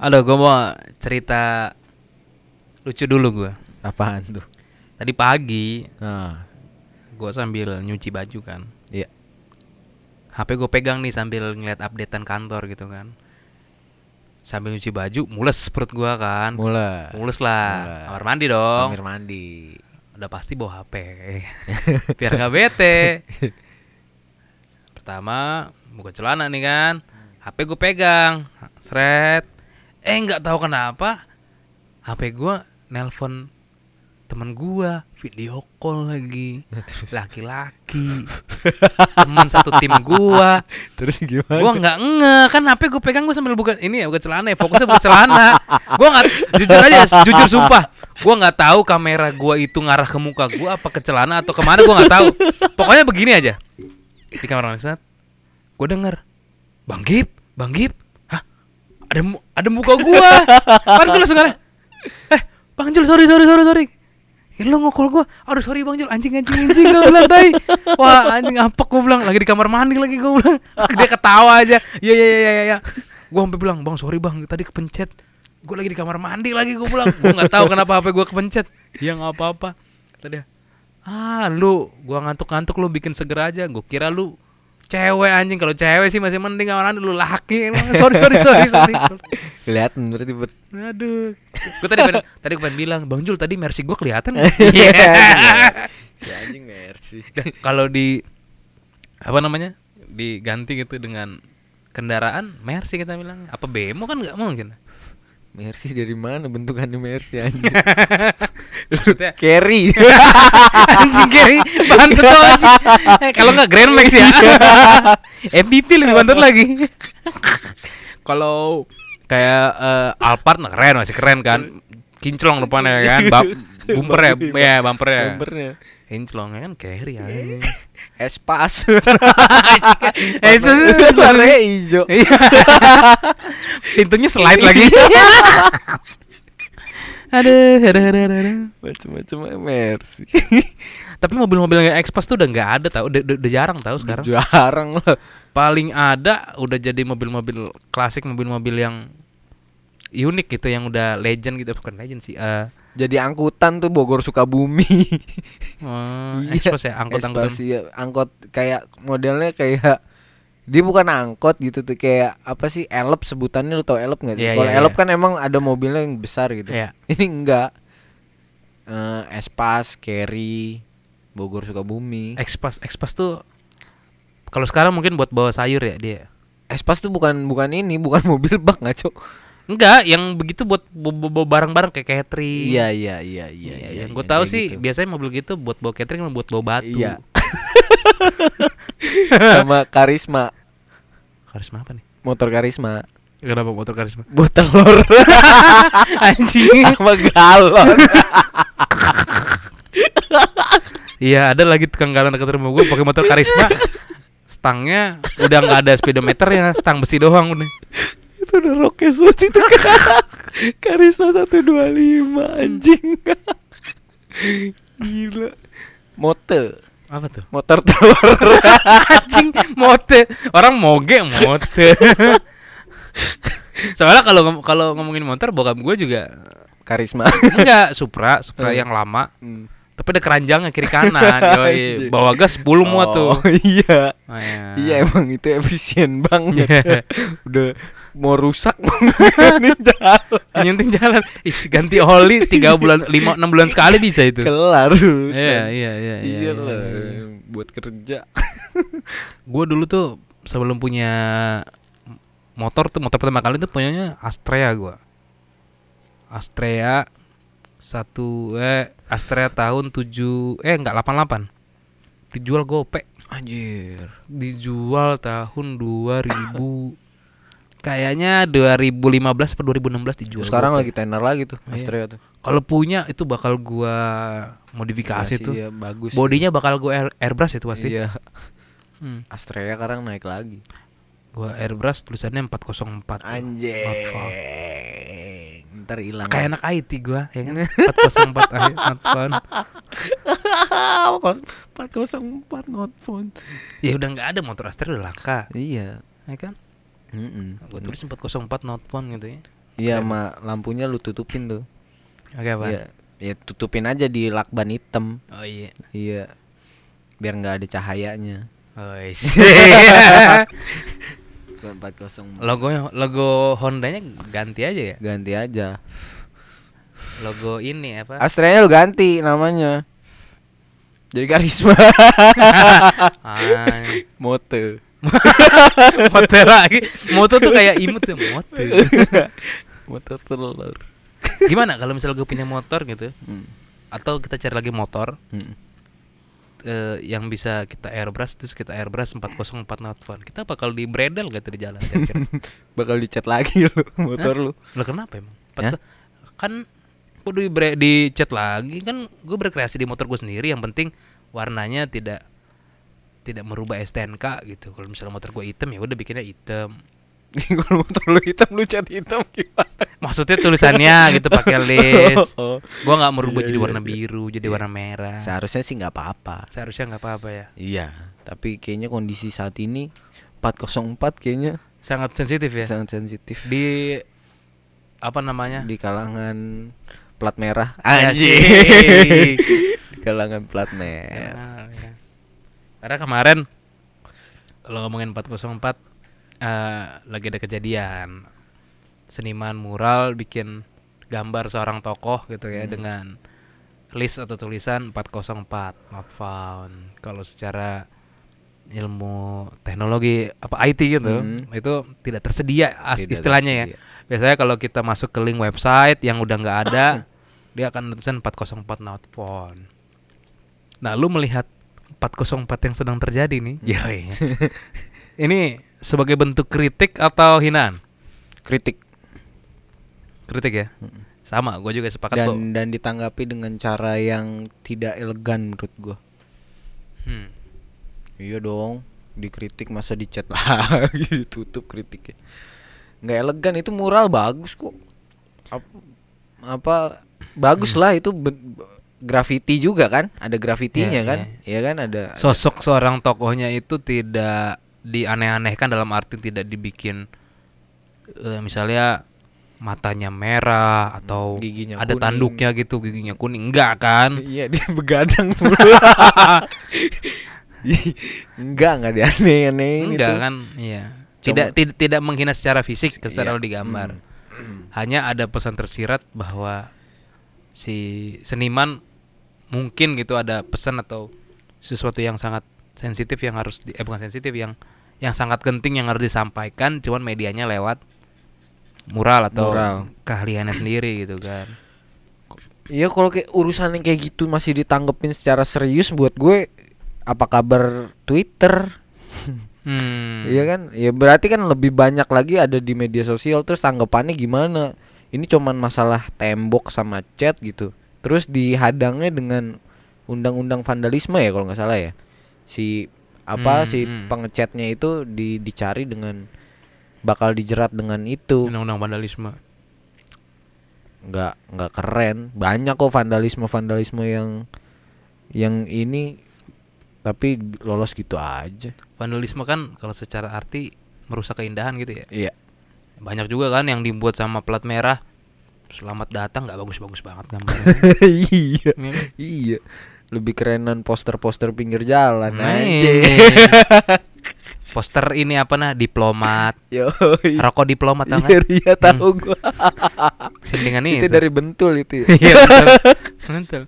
Aduh, gue mau cerita lucu dulu gue. Apaan tuh? Tadi pagi Nah, gue sambil nyuci baju kan. iya. HP gue pegang nih sambil ngeliat updatean kantor gitu kan. Sambil nyuci baju, mules perut gue kan. Mulai. Mules lah. Mulai. Kamar mandi dong. Kamar mandi. Udah pasti bawa HP. Biar nggak bete. Pertama, buka celana nih kan. HP gue pegang. Sret. Eh nggak tahu kenapa. HP gua nelpon temen gua video call lagi. Laki-laki. Teman satu tim gua. Terus gimana? gua nggak nge kan HP gue pegang gua sambil buka ini ya buka celana ya fokusnya buka celana. Gua nggak jujur aja jujur sumpah. Gua nggak tahu kamera gua itu ngarah ke muka gua apa ke celana atau ke mana gua nggak tahu. Pokoknya begini aja. Di kamar mandi gua denger bang Gip bang Gip ada mu- ada muka gua. Kan gua langsung ngarah eh bang Jul sorry sorry sorry sorry. Ya lo ngokol gua. Aduh sorry Bang Jul. Anjing anjing anjing Gue bilang tadi. Wah anjing apa gue bilang. Lagi di kamar mandi lagi gue bilang. Dia ketawa aja. Iya iya iya iya ya. Gue sampai bilang Bang sorry bang. Tadi kepencet. Gue lagi di kamar mandi lagi gue bilang. Gue gak tahu kenapa HP gue kepencet. Iya gak apa-apa. Kata dia Ah lu. Gua ngantuk-ngantuk lu bikin seger aja. Gue kira lu Cewek anjing. Kalau cewek sih masih mending Orang lu laki Emang. Sorry sorry sorry sorry. Kelihatan berarti ber Aduh. Gue tadi pengen, Tadi gue pengen bilang Bang Jul tadi mercy gue kelihatan nggak?" Iya. Iya. Si anjing mercy. kalau di apa namanya diganti gitu dengan kendaraan Mercy kita bilang apa bemo kan nggak mungkin Mercy dari mana bentukannya Mercy anjing? Carry. anjing kiri bantut tuh anjing. Eh, kalau nggak Grand Max ya. MVP lebih bantut lagi. Kalau kayak eh, Alphard nah keren masih keren kan. Kinclong depannya kan bumper ya ya bumper ya. Kinclong ya kan carry ya Espas. eh itu Warnanya hijau. Iya. Pintunya slide lagi. aduh, aduh, aduh, aduh, aduh. Macam-macam Mercy. Tapi mobil-mobil yang Expas tuh udah nggak ada tau, udah, udah, udah jarang tahu sekarang. Jarang lah. Paling ada udah jadi mobil-mobil klasik, mobil-mobil yang unik gitu, yang udah legend gitu, bukan legend sih. eh Jadi angkutan tuh Bogor Sukabumi. oh, Iya, ya, angkot-angkot. Espas, iya. Angkot kayak modelnya kayak dia bukan angkot gitu tuh kayak apa sih elep sebutannya lu tau elep nggak sih? Iya, Kalau iya, elep iya. kan emang ada mobilnya yang besar gitu. Iya. Ini enggak. Eh, Espas, Carry, Bogor Sukabumi. Expas, Expas tuh kalau sekarang mungkin buat bawa sayur ya dia. Espas tuh bukan bukan ini, bukan mobil bak ngaco. Enggak, yang begitu buat bawa barang-barang kayak catering. Iya iya iya iya. Iya, yang gue iya, tahu sih gitu. biasanya mobil gitu buat bawa catering buat bawa batu. Iya. Sama Karisma, Karisma apa nih? motor Karisma. Kenapa motor karisma? Buat telur Anjing. sama galon. Iya, ada lagi tukang galon dekat rumah gue pakai motor karisma. Stangnya udah nggak ada speedometer ya, stang besi doang udah. Itu udah rokes banget itu Karisma 125 anjing. Gila. Motor, Apa tuh? motor telur. Anjing, mote. Orang moge mote. Soalnya kalau kalau ngomongin motor bokap gue juga Karisma. enggak Supra, Supra Hmm. yang lama. Hmm. Tapi ada keranjangnya kiri kanan. Yoi, bawa gas 10 muat tuh. Oh, iya. Oh, iya. Iya emang itu efisien banget. Iya. Udah mau rusak ini jalan. Nyenting jalan. Isi ganti oli 3 bulan 5 6 bulan sekali bisa itu. Kelar. Iya, iya, iya, iya. Iya iya, lah, iya. buat kerja. Gue dulu tuh sebelum punya motor tuh motor pertama kali tuh punyanya Astrea gua. Astrea satu eh Astrea tahun 7 eh enggak 88. Dijual gope. Anjir. Dijual tahun 2000 kayaknya 2015 atau 2016 dijual. Sekarang lagi tenar lagi tuh Iya. Astrea tuh. Kalau punya itu bakal gua modifikasi Masih tuh. Iya, bagus. Bodinya bakal gua air, airbrush itu pasti. Iya. Hmm. Astrea sekarang naik lagi. Gua airbrush tulisannya 404. tuh. Not found. Anjing. Ntar hilang. Kayak anak IT gua ya kan. 404 akhir not found. 404 not phone. Ya udah nggak ada motor Astrea udah laka, Iya. ya kan? Mm-mm. Gua tulis 404 not found gitu ya. Iya, ma lampunya lu tutupin tuh. Oke, Pak. Iya. Ya tutupin aja di lakban hitam. Oh iya. Iya. Biar nggak ada cahayanya. Oh, iya. 404 Logonya logo Hondanya ganti aja ya. ganti aja. Logo ini apa? Astranya lu ganti namanya. Jadi karisma. Ah, Mote. motor lagi. Motor tuh kayak imut tuh motor. Motor telur. Gimana kalau misalnya gue punya motor gitu Hmm. atau kita cari lagi motor Hmm. eh, yang bisa kita airbrush terus kita airbrush 404 not phone. Kita bakal di bredel gak tuh di jalan? Bakal dicat lagi lu motor lu. Lo kenapa emang? Pat- kan kudu di bre- dicat lagi kan gue berkreasi di motor gue sendiri yang penting warnanya tidak tidak merubah STNK gitu. Kalau misalnya motor gue hitam ya udah bikinnya hitam. Kalau motor lu hitam lu cat hitam gimana? Maksudnya tulisannya gitu pakai list. Oh. Gua nggak merubah Iya, jadi iya, warna iya. biru, jadi warna merah. Seharusnya sih nggak apa-apa. Seharusnya nggak apa-apa ya. Iya, tapi kayaknya kondisi saat ini 404 kayaknya Sangat sensitif ya. sangat sensitif Di apa namanya? di kalangan plat merah. Di kalangan plat merah. Ya. Karena kemarin kalau ngomongin 404 eh lagi ada kejadian seniman mural bikin gambar seorang tokoh gitu ya Hmm. dengan list atau tulisan 404 not found. Kalau secara ilmu teknologi apa IT gitu Hmm. itu tidak tersedia as- Tidak istilahnya ya. tersedia. Biasanya kalau kita masuk ke link website yang udah nggak ada, dia akan tulisan 404 not found. Nah, lu melihat 404 yang sedang terjadi nih. Ya, ini sebagai bentuk kritik atau hinaan? Kritik Kritik ya. Sama, gue juga sepakat dan kok. dan ditanggapi dengan cara yang tidak elegan menurut gua. Hmm. Iya dong, dikritik masa dicat lagi ditutup kritiknya. Nggak elegan itu mural bagus kok. Apa, apa bagus Hmm. lah itu ben- graffiti juga kan? Ada grafitinya Iya, kan? Iya kan ada. Sosok seorang tokohnya itu tidak dianeh-anehkan dalam arti tidak dibikin eh, misalnya matanya merah atau Giginya ada kuning. tanduknya gitu, giginya kuning. Enggak kan? Iya dia begadang enggak enggak dianeh-anehin Enggak itu. kan? Iya. Tidak tidak tidak menghina secara fisik secara Iya. digambar. Hmm. Hanya ada pesan tersirat bahwa si seniman mungkin gitu ada pesan atau sesuatu yang sangat sensitif yang harus di, eh bukan sensitif yang yang sangat penting yang harus disampaikan cuman medianya lewat mural atau Mural. keahliannya sendiri gitu kan. Iya kalau kayak urusan yang kayak gitu masih ditanggepin secara serius buat gue apa kabar Twitter? Hmm. Iya kan? Ya berarti kan lebih banyak lagi ada di media sosial terus tanggapannya gimana? Ini cuman masalah tembok sama chat gitu. Terus dihadangnya dengan undang-undang vandalisme ya kalau nggak salah ya. Si apa Hmm, si hmm. pengecatnya itu di dicari dengan bakal dijerat dengan itu. Undang-undang vandalisme. nggak nggak keren banyak kok vandalisme vandalisme yang yang ini tapi lolos gitu aja Vandalisme kan kalau secara arti merusak keindahan gitu ya. iya Banyak juga kan yang dibuat sama plat merah. Selamat datang nggak bagus-bagus banget gambarnya. iya Iya kan? iya lebih kerenan poster-poster pinggir jalan Nah, aja Poster ini apa nah diplomat, yo rokok diplomat tau iya nggak? iya tahu gua Sindingan itu itu. dari bentul itu ya. Iya. Betul.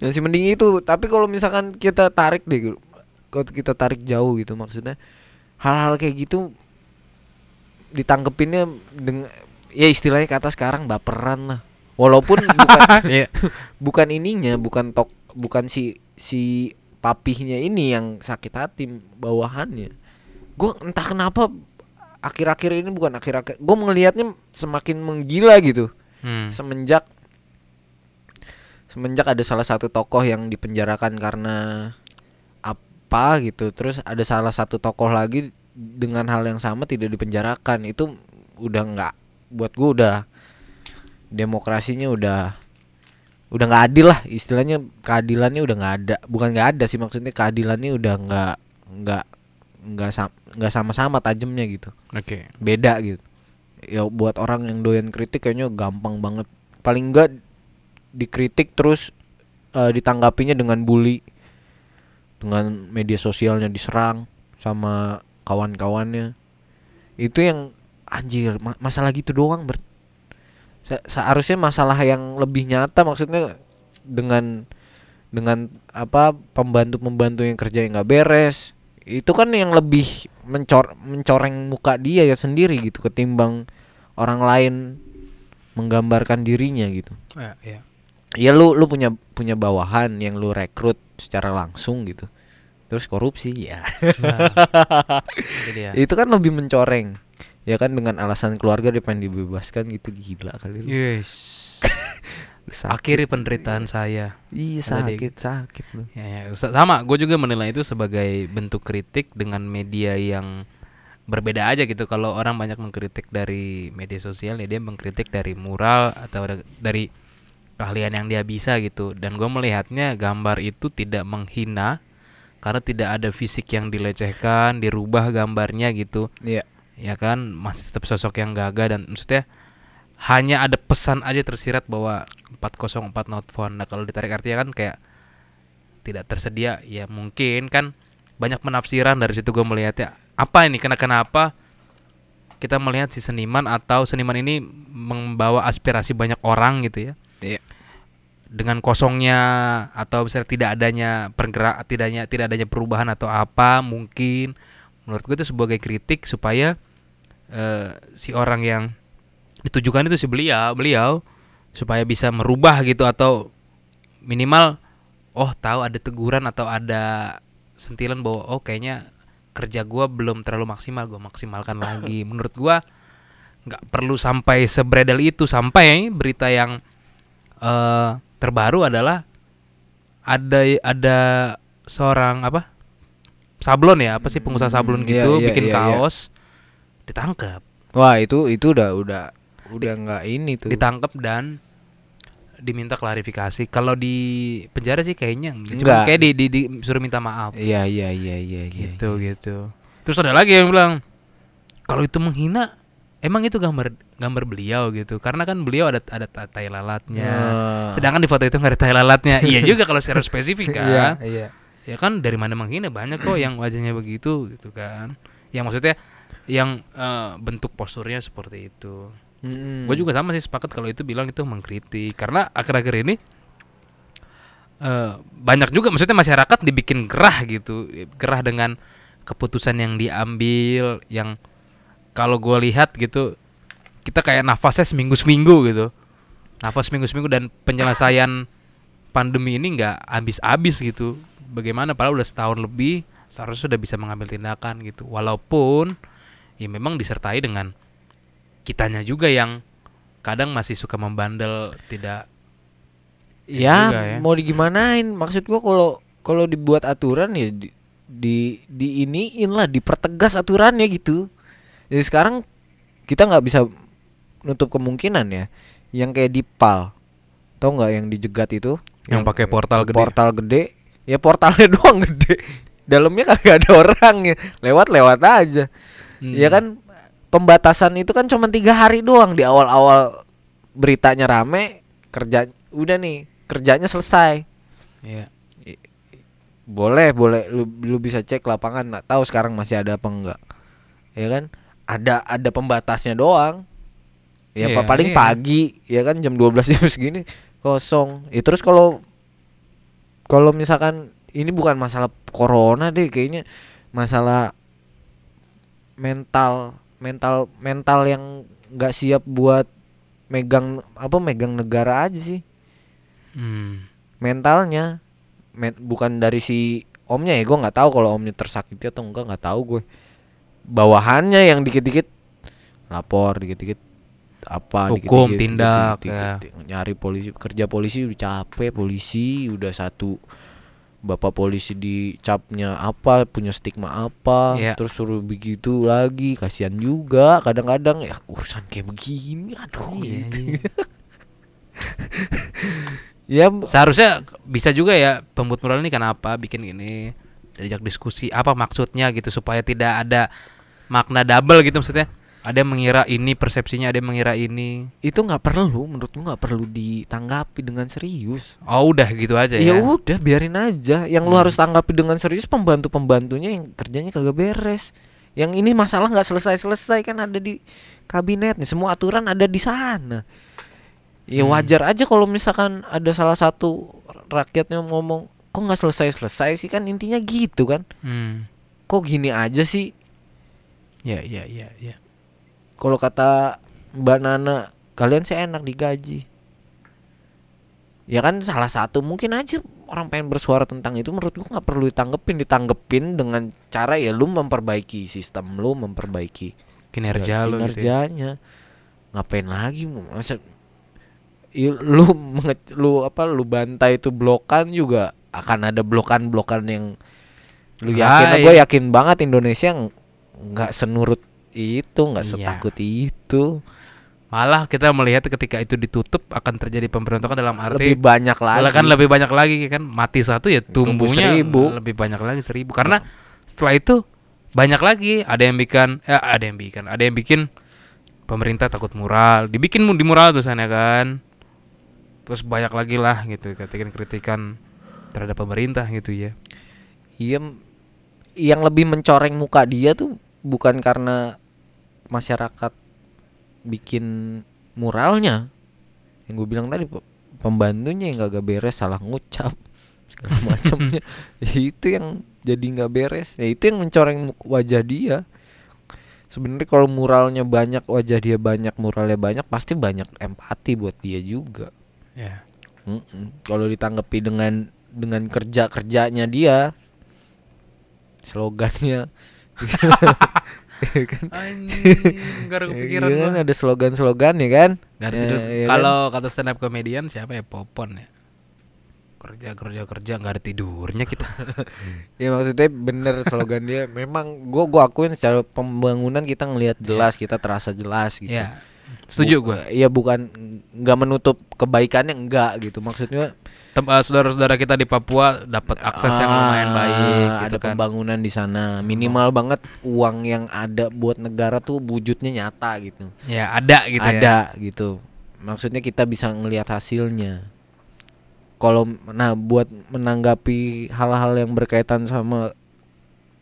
yang si mending itu tapi kalau misalkan kita tarik deh kalau kita tarik jauh gitu maksudnya hal-hal kayak gitu ditanggepinnya dengan ya istilahnya kata sekarang baperan lah walaupun bukan Iya. bukan ininya bukan tok bukan si si papihnya ini yang sakit hati bawahannya gue entah kenapa akhir-akhir ini bukan akhir-akhir gue melihatnya semakin menggila gitu Hmm. semenjak semenjak ada salah satu tokoh yang dipenjarakan karena apa gitu terus ada salah satu tokoh lagi dengan hal yang sama tidak dipenjarakan itu udah nggak buat gue udah demokrasinya udah udah nggak adil lah. Istilahnya keadilannya udah nggak ada. Bukan nggak ada sih maksudnya keadilannya udah nggak nggak nggak sam- nggak sama-sama tajamnya gitu. Oke. beda gitu. Ya buat orang yang doyan kritik kayaknya gampang banget. Paling enggak dikritik terus eh, ditanggapinya dengan bully dengan media sosialnya diserang sama kawan-kawannya. Itu yang anjir ma- masalah gitu doang ber Se- seharusnya masalah yang lebih nyata maksudnya dengan dengan apa pembantu-pembantu yang kerja yang nggak beres itu kan yang lebih mencor mencoreng muka dia ya sendiri gitu ketimbang orang lain menggambarkan dirinya gitu. Ya, ya. ya lu lu punya punya bawahan yang lu rekrut secara langsung gitu. Terus korupsi ya. Nah, itu dia. itu kan lebih mencoreng ya kan dengan alasan keluarga dia pengen dibebaskan gitu gila kali lu. Yes. Sakit. Akhiri penderitaan saya. iya sakit sakit lu Ya, ya. sa- sama. Gue juga menilai itu sebagai bentuk kritik dengan media yang berbeda aja gitu. Kalau orang banyak mengkritik dari media sosial, ya dia mengkritik dari mural atau da- dari keahlian yang dia bisa gitu. Dan gue melihatnya gambar itu tidak menghina karena tidak ada fisik yang dilecehkan, dirubah gambarnya gitu. iya ya kan masih tetap sosok yang gagah dan maksudnya hanya ada pesan aja tersirat bahwa 404 not found. Nah, kalau ditarik artinya kan kayak tidak tersedia. Ya mungkin kan banyak penafsiran dari situ gue melihatnya apa ini? Kena kenapa kita melihat si seniman atau seniman ini membawa aspirasi banyak orang gitu ya? Iya. dengan kosongnya atau misalnya tidak adanya pergerak tidaknya tidak adanya perubahan atau apa mungkin. Menurut gue itu sebagai kritik supaya eh, si orang yang ditujukan itu si beliau beliau supaya bisa merubah gitu atau minimal oh tahu ada teguran atau ada sentilan bahwa oh kayaknya kerja gua belum terlalu maksimal gua maksimalkan lagi. Menurut gua nggak perlu sampai sebredel itu. Sampai berita yang eh terbaru adalah ada ada seorang apa sablon ya apa sih pengusaha sablon Hmm, gitu iya, bikin iya, iya. kaos ditangkap wah itu itu udah udah udah nggak ini tuh. ditangkap dan diminta klarifikasi. Kalau di penjara sih kayaknya Enggak. cuma kayak di, di, di suruh minta maaf. Iya iya iya iya iya gitu gitu. Terus ada lagi yang bilang kalau itu menghina emang itu gambar gambar beliau gitu. Karena kan beliau ada ada ta- tai lalatnya. Ah. sedangkan di foto itu nggak ada tai lalatnya. Iya juga kalau secara spesifik iya kan. iya. Ya kan dari mana menghina? Banyak kok yang wajahnya begitu gitu kan. Yang maksudnya yang eh, bentuk posturnya seperti itu. Mm-mm. gue juga sama sih sepakat kalau itu bilang itu mengkritik. Karena akhir-akhir ini eh, banyak juga maksudnya masyarakat dibikin gerah gitu. Gerah dengan keputusan yang diambil yang kalau gue lihat gitu kita kayak nafasnya seminggu seminggu gitu. Nafas seminggu seminggu dan penyelesaian pandemi ini nggak habis-habis gitu. Bagaimana? Padahal udah setahun lebih seharusnya sudah bisa mengambil tindakan gitu. Walaupun ya memang disertai dengan kitanya juga yang kadang masih suka membandel tidak ya, juga ya. mau digimanain? Maksud gua kalau kalau dibuat aturan ya di di, di iniin lah dipertegas aturannya gitu. Jadi sekarang kita nggak bisa nutup kemungkinan ya yang kayak di pal. Tau nggak yang dijegat itu? Yang pakai portal gede? Portal gede. Ya portalnya doang gede. Dalamnya kagak ada orang ya. Lewat lewat aja Hmm. ya kan? Pembatasan itu kan cuma tiga hari doang. Di awal-awal beritanya rame kerja udah nih kerjanya selesai. Iya. boleh boleh. Lu lu bisa cek lapangan. Nggak tahu sekarang masih ada apa enggak. Ya kan? Ada ada pembatasnya doang. Ya Iya, paling iya. pagi ya kan? Jam 12 jam segini kosong. Ya terus kalau kalau misalkan ini bukan masalah corona deh kayaknya masalah mental mental mental yang nggak siap buat megang apa megang negara aja sih. Hmm. mentalnya Men- bukan dari si omnya ya gue nggak tahu kalau omnya tersakiti atau enggak nggak tahu gue bawahannya yang dikit-dikit lapor dikit-dikit apa Hukum, dikit-dikit, tindak, dikit-dikit, nyari polisi kerja polisi udah capek polisi udah satu bapak polisi dicapnya apa punya stigma apa Iya. terus suruh begitu lagi kasihan juga kadang-kadang ya urusan kayak begini aduh Iya, gitu. iya. ya Seharusnya bisa juga ya pembuat mural ini kenapa bikin gini diajak diskusi apa maksudnya gitu supaya tidak ada makna double gitu maksudnya Ada yang mengira ini persepsinya, ada yang mengira ini. Itu nggak perlu, menurut gua nggak perlu ditanggapi dengan serius. Oh, udah gitu aja Ya ya. udah, biarin aja. Yang lu Hmm. harus tanggapi dengan serius pembantu-pembantunya yang kerjanya kagak beres. Yang ini masalah nggak selesai-selesai kan ada di kabinet nih. Semua aturan ada di sana. Ya Hmm. wajar aja kalau misalkan ada salah satu rakyatnya ngomong kok nggak selesai-selesai sih kan intinya gitu kan. Hmm. Kok gini aja sih? Ya, ya, ya, ya. Kalau kata Mbak Nana, kalian sih enak digaji. Ya kan salah satu mungkin aja orang pengen bersuara tentang itu menurut gua nggak perlu ditanggepin, ditanggepin dengan cara ya lu memperbaiki sistem lu, memperbaiki Kinerja lo gitu. ya. kinerjanya. Ngapain lagi masa i- lu lu apa lu bantai itu blokan juga akan ada blokan-blokan yang lu yakin Ah, gue iya. yakin banget Indonesia ng- nggak senurut itu nggak Iya. setakut itu. Malah kita melihat ketika itu ditutup akan terjadi pemberontakan dalam lebih arti banyak lagi malah kan lebih banyak lagi kan? Mati satu ya Tumbuh tumbuhnya seribu. lebih banyak lagi seribu. Karena setelah itu banyak lagi. Ada yang bikin eh, ada yang bikin ada yang bikin pemerintah takut mural. Dibikin di mural tuh sana kan? Terus banyak lagi lah gitu kritikan kritikan terhadap pemerintah gitu ya. Iya yang lebih mencoreng muka dia tuh bukan karena masyarakat bikin muralnya. Yang gue bilang tadi pe- pembantunya yang gak beres salah ngucap segala macamnya. Ya itu yang jadi nggak beres. Ya itu yang mencoreng wajah dia. Sebenarnya kalau muralnya banyak wajah dia banyak muralnya banyak pasti banyak empati buat dia juga. Ya. Mm-mm. Kalau ditanggapi dengan dengan kerja kerjanya dia, slogannya, kan? anjing gak ada kepikiran Iya kan ada slogan-slogan ya kan? Ada Ya, tidur. iya kan? kalau kata stand up comedian siapa ya popon ya kerja kerja kerja nggak ada tidurnya kita Ya maksudnya bener slogan dia. Memang gua gua akuin secara pembangunan kita ngelihat jelas, kita terasa jelas gitu. ya setuju gue Iya bukan nggak menutup kebaikannya enggak gitu. Maksudnya Tem- eh, saudara-saudara kita di Papua dapat akses yang lumayan Ah, baik gitu ada kan. pembangunan di sana. Minimal banget uang yang ada buat negara tuh wujudnya nyata gitu. Ya, ada gitu ya. ada gitu. Maksudnya kita bisa ngelihat hasilnya. Kalau nah buat menanggapi hal-hal yang berkaitan sama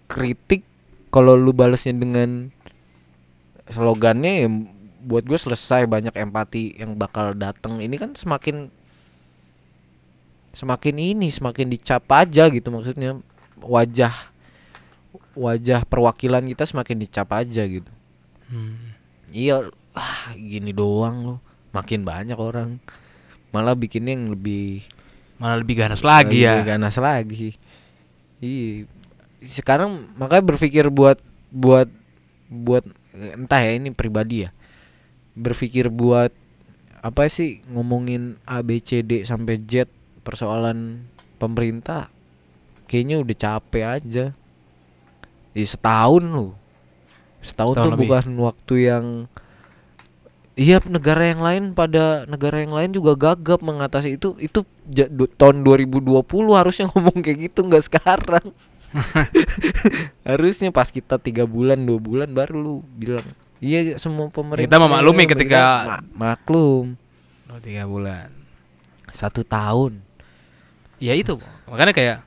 kritik, kalau lu balesnya dengan slogannya ya buat gue selesai banyak empati yang bakal datang. Ini kan semakin semakin ini semakin dicap aja gitu maksudnya wajah wajah perwakilan kita semakin dicap aja gitu. Hmm. Iya, ah gini doang loh. Makin banyak orang. Malah bikinnya yang lebih Malah lebih ganas lagi ya. lebih ganas lagi. Iya. Sekarang makanya berpikir buat buat buat entah ya ini pribadi ya. Berpikir buat apa sih ngomongin A B C D sampai Z persoalan pemerintah kayaknya udah capek aja. Ya setahun loh. Setahun, Setahun tuh lebih. bukan waktu yang Iya negara yang lain pada negara yang lain juga gagap mengatasi itu itu ja- du- tahun 2020 harusnya ngomong kayak gitu nggak sekarang harusnya pas kita tiga bulan dua bulan baru lu bilang iya semua pemerintah Kita memaklumi ketika- maklum Oh, tiga bulan. satu tahun Ya itu. Makanya kayak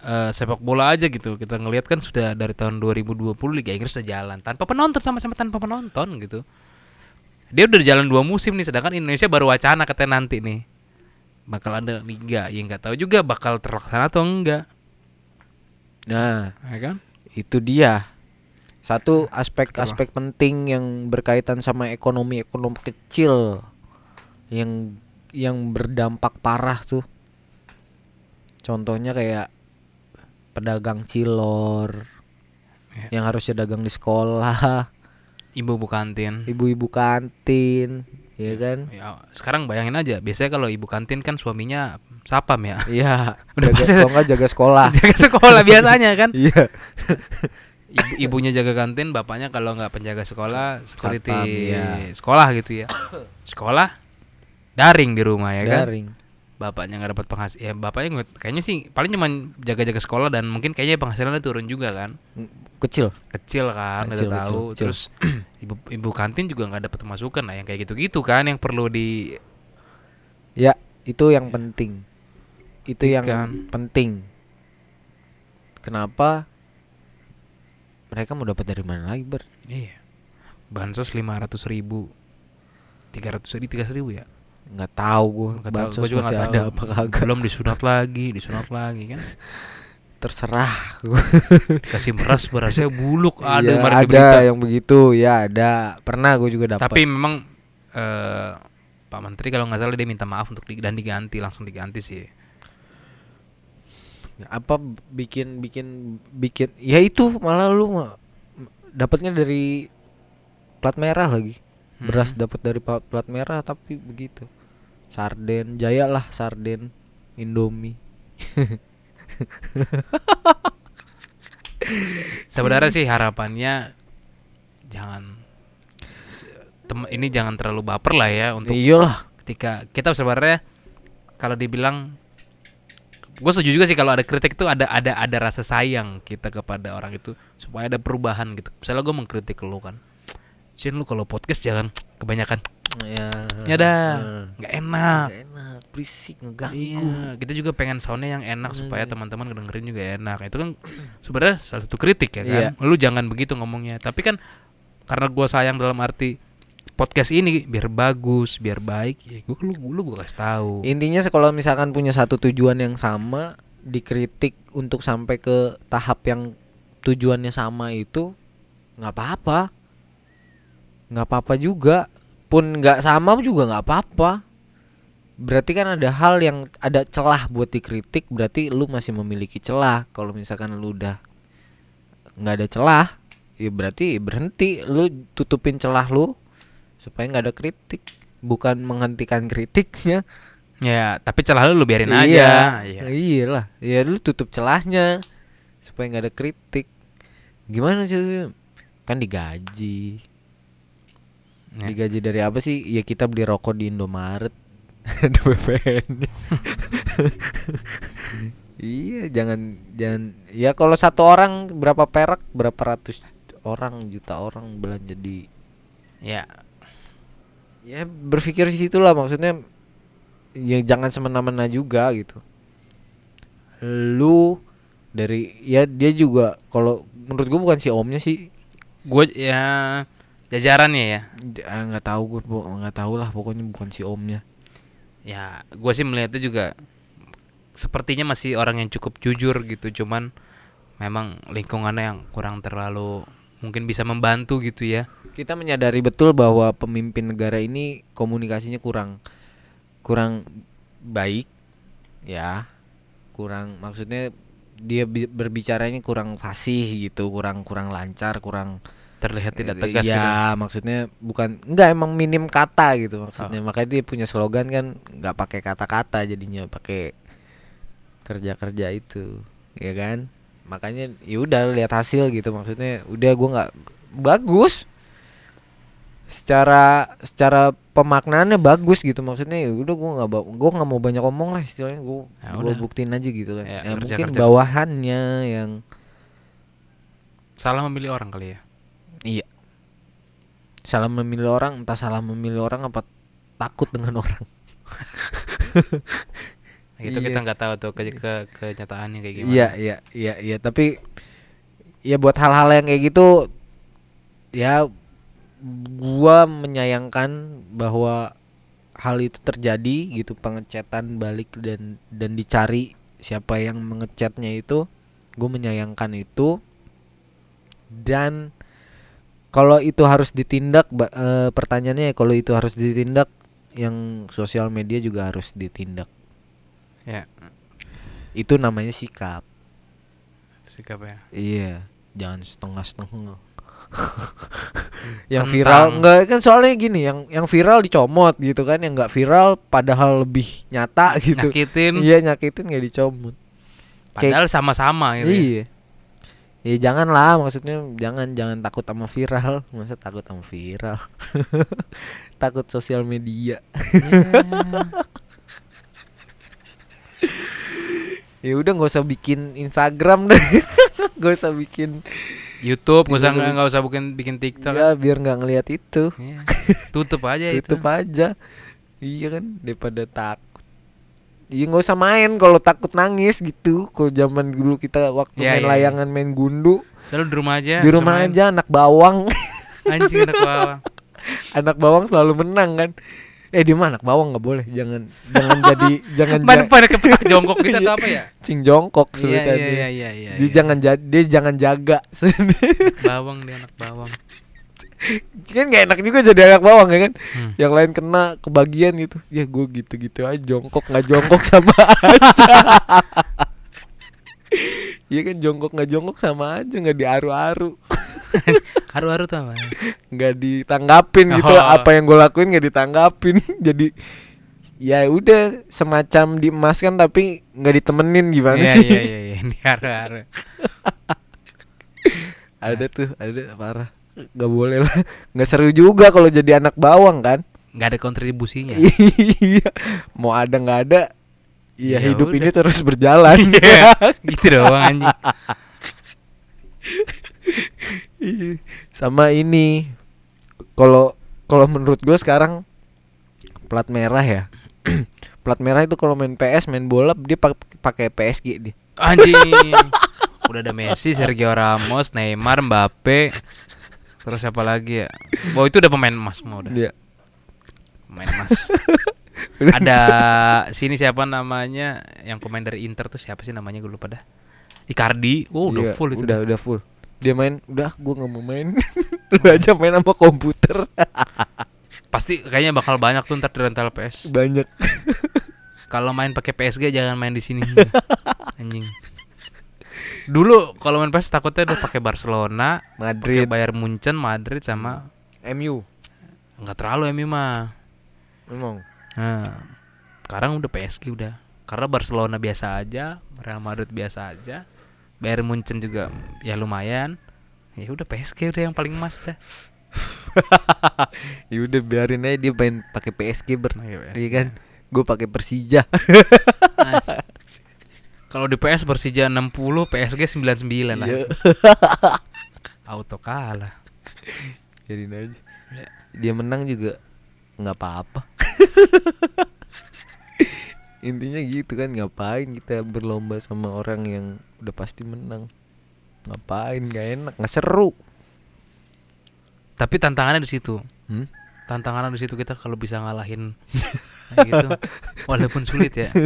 eh, sepak bola aja gitu. Kita ngelihat kan sudah dari tahun 2020 Liga Inggris sudah jalan tanpa penonton sama-sama tanpa penonton gitu. Dia udah jalan dua musim nih sedangkan Indonesia baru wacana katanya nanti nih. Bakal ada liga, ya nggak tahu juga bakal terlaksana atau enggak, nah ya kan? itu dia satu aspek-aspek penting yang berkaitan sama ekonomi ekonomi kecil yang yang berdampak parah tuh contohnya kayak pedagang cilor Ya. yang harusnya dagang di sekolah Ibu-ibu kantin. ibu-ibu kantin ya kan Ya, sekarang bayangin aja, biasanya kalau ibu kantin kan suaminya sapam ya. iya Udah jaga, pasti- jaga sekolah jaga sekolah biasanya kan. iya Ibu, ibunya jaga kantin, bapaknya kalau nggak penjaga sekolah, security Satpam, iya. sekolah gitu ya. Sekolah daring di rumah ya kan. daring bapaknya nggak dapat penghasilan ya bapaknya nggak- kayaknya sih paling cuman jaga-jaga sekolah dan mungkin kayaknya penghasilannya turun juga kan Kecil. kecil kan Kecil, udah tahu kecil, kecil. terus ibu ibu kantin juga nggak dapat masukan nah yang kayak gitu-gitu kan yang perlu di Ya, itu yang penting. Itu yang Ikan. penting. Kenapa mereka mau dapat dari mana lagi, Ber? iya bansos lima ratus ribu tiga ratus ribu tiga ribu ya Nggak tahu tahu, Bansos gua juga masih ada tahu. apa kagak. belum disunat lagi disunat lagi kan Terserah. kasih beras berasnya buluk ada Iya, kemarin di ada berita. yang begitu. Ya, ada. Pernah gue juga dapat. tapi memang eh, Pak Menteri kalau nggak salah dia minta maaf untuk di- dan diganti langsung diganti sih apa bikin bikin bikin ya itu malah lu dapatnya dari plat merah lagi. Hmm. beras dapat dari plat merah tapi begitu. Sarden jaya lah sarden indomie. Sebenarnya sih harapannya jangan tem- ini jangan terlalu baper lah ya untuk iyalah. ketika kita sebenarnya kalau dibilang gue setuju juga sih kalau ada kritik itu ada ada ada rasa sayang kita kepada orang itu supaya ada perubahan gitu misalnya gue mengkritik lu kan Shin lu kalau podcast jangan kebanyakan ya ya dah eh, nggak enak nggak enak berisik ngeganggu Iya, kita juga pengen soundnya yang enak Hmm. supaya teman-teman ngedengerin juga enak. Itu kan sebenarnya salah satu kritik ya Iya. kan. Lu jangan begitu ngomongnya. Tapi kan karena gua sayang dalam arti podcast ini biar bagus, biar baik, ya gua lu lu gua kasih tahu. intinya kalau misalkan punya satu tujuan yang sama dikritik untuk sampai ke tahap yang tujuannya sama itu nggak apa-apa. Nggak apa-apa juga. Pun nggak sama juga nggak apa-apa. Berarti kan ada hal yang ada celah buat dikritik berarti lu masih memiliki celah. Kalau misalkan lu udah nggak ada celah ya berarti berhenti. Lu tutupin celah lu supaya nggak ada kritik. Bukan menghentikan kritiknya. Ya, tapi celah lu lu biarin iya, aja. Iya. iyalah. Ya lu tutup celahnya. Supaya nggak ada kritik. Gimana sih? Kan digaji. Ya. digaji dari apa sih? Ya kita beli rokok di Indomaret. Ada BPN iya jangan jangan. Ya kalau satu orang berapa perak? Berapa ratus orang juta orang belanja di Ya, ya berpikir di situ lah maksudnya ya jangan semena-mena juga gitu lu dari ya dia juga kalau menurut gua bukan si omnya sih gue ya jajarannya ya. D- ah, nggak tahu gue nggak tahu lah pokoknya bukan si omnya Ya, gue sih melihatnya juga sepertinya masih orang yang cukup jujur gitu. Cuman memang lingkungannya yang kurang terlalu mungkin bisa membantu gitu ya. kita menyadari betul bahwa pemimpin negara ini komunikasinya kurang kurang baik ya kurang maksudnya dia bi- berbicaranya kurang fasih gitu kurang kurang lancar kurang Terlihat tidak Eh, tegas gitu. ya maksudnya bukan enggak emang minim kata gitu maksudnya makanya dia punya slogan kan nggak pakai kata-kata jadinya pakai kerja-kerja itu ya kan makanya ya udah lihat hasil gitu maksudnya udah gua nggak bagus secara secara pemaknaannya bagus gitu maksudnya ya udah gua nggak gua nggak mau banyak omong lah istilahnya gua Ya buktiin aja gitu kan Ya, ya, mungkin kerja-kerja. bawahannya yang Salah memilih orang kali ya. Iya. Salah memilih orang, entah salah memilih orang apa takut dengan orang. Gitu Iya. kita nggak tahu tuh ke, ke kenyataannya kayak gimana. Iya, iya, iya, iya, tapi ya buat hal-hal yang kayak gitu ya gua menyayangkan bahwa hal itu terjadi gitu pengecetan balik dan dan dicari siapa yang mengecatnya itu gue menyayangkan itu dan kalau itu harus ditindak eh, pertanyaannya kalau itu harus ditindak yang sosial media juga harus ditindak Ya, itu namanya sikap. Sikap ya. iya jangan setengah-setengah. Yang Tentang- viral enggak kan soalnya gini yang yang viral dicomot gitu kan yang nggak viral padahal lebih nyata gitu. Nyakitin. Iya nyakitin nggak dicomot. Padahal sama-sama gitu. ya. iya. Ya jangan lah maksudnya jangan jangan takut sama viral. Masa takut sama viral? Takut sosial media. Ya. ya udah nggak usah bikin Instagram deh. Nggak usah bikin YouTube nggak usah Nggak usah bikin bikin TikTok. Ya biar nggak ngeliat itu. Iya. tutup aja tutup itu aja. Iya kan daripada takut. Iya nggak usah main kalau takut nangis gitu. Kalau zaman dulu kita waktu Iya, main iya. layangan main gundu. Lalu di rumah aja di rumah main. aja anak bawang. Anjing anak bawang. Anak bawang selalu menang kan eh di mana? Bawang nggak boleh. Jangan jangan jadi jangan Mana pada kepetak jongkok gitu atau apa ya? Cing jongkok sebutannya iya iya iya iya dia iya. jangan jadi dia jangan jaga. Bawang dia anak bawang. Kan gak enak juga jadi anak bawang ya kan? Hmm. yang lain kena kebagian gitu. Ya gue gitu gitu aja jongkok nggak jongkok sama aja. Iya kan jongkok nggak jongkok sama aja nggak diaru-aru haru-haru tuh apa? Nggak ditanggapin gitu Oh. apa yang gue lakuin nggak ditanggapin. Jadi ya udah semacam diemaskan tapi nggak ditemenin. Gimana iya sih? iya iya iya. Ini haru-haru. Ada tuh ada. Parah. Nggak boleh lah. Nggak seru juga kalau jadi anak bawang kan. Nggak ada kontribusinya. Iya. Mau ada nggak ada Iya Ya hidup udah. ini terus berjalan. Iya, gitu doang anjing. Sama ini. Kalau kalau menurut gue sekarang plat merah ya. Plat merah itu kalau main PS main bola dia pak- pakai PSG dia. Anjing. Udah ada Messi Sergio Ramos Neymar Mbappe. Terus siapa lagi ya? Oh itu udah pemain emas semua udah. Dia pemain emas. Ada sini siapa namanya? Yang pemain dari Inter tuh siapa sih namanya? Gue lupa dah. Icardi. Oh udah Iya, full itu udah udah full dia main udah gue nggak mau main. Lu aja main sama komputer. Pasti kayaknya bakal banyak tuh ntar di rental PS banyak. Kalau main pakai PSG jangan main di sini. Anjing. Dulu kalau main PS takutnya udah pakai Barcelona Madrid. Bayern Munchen Madrid sama MU nggak terlalu MU mah. Emang? Nah sekarang udah PSG udah. Karena Barcelona biasa aja Real Madrid biasa aja Bayern Munchen juga ya lumayan ya udah PSG udah yang paling emas udah ya udah biarin aja dia main pakai PSG ber Pakai PSG. iya kan gue pakai Persija kalau di PS Persija 60 PSG 99 Iya. aja auto kalah Biarin aja. Dia menang juga nggak apa-apa. Intinya gitu kan ngapain kita berlomba sama orang yang udah pasti menang. Ngapain nggak enak, nggak seru. tapi tantangannya di situ Hmm? tantangannya di situ kita kalau bisa ngalahin gitu walaupun sulit ya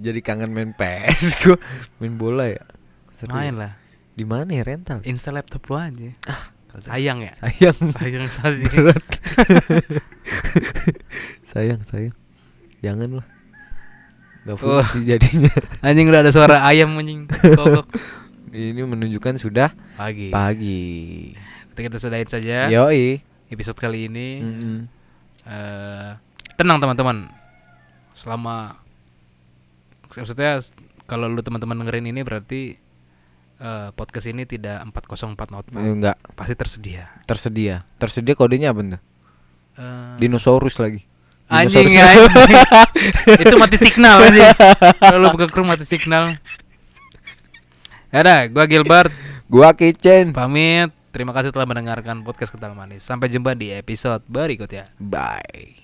Jadi kangen main PS gua. Main bola ya. Seru main ya. lah Di mana ya rental? install laptop lu aja sayang ya Sayang. sayang Berat. sayang, sayang. Jangan lah. Gak Oh. fungsi jadinya. anjing udah ada suara ayam anjing kokok Ini menunjukkan sudah pagi pagi. kita, kita sudahin saja Yoi. episode kali ini Mm-mm. eh tenang teman-teman selama maksudnya kalau lu teman-teman dengerin ini berarti eh, podcast ini tidak 404 not Eh, Enggak pasti tersedia tersedia. Tersedia kodenya apa tuh? Eh, Dinosaurus lagi. Anjing anjing itu mati signal anjing kalau lu buka Chrome mati signal Yaudah, gua Gilbert Gua Kitchen. pamit. Terima kasih telah mendengarkan podcast Kental Manis. Sampai jumpa di episode berikutnya. Bye.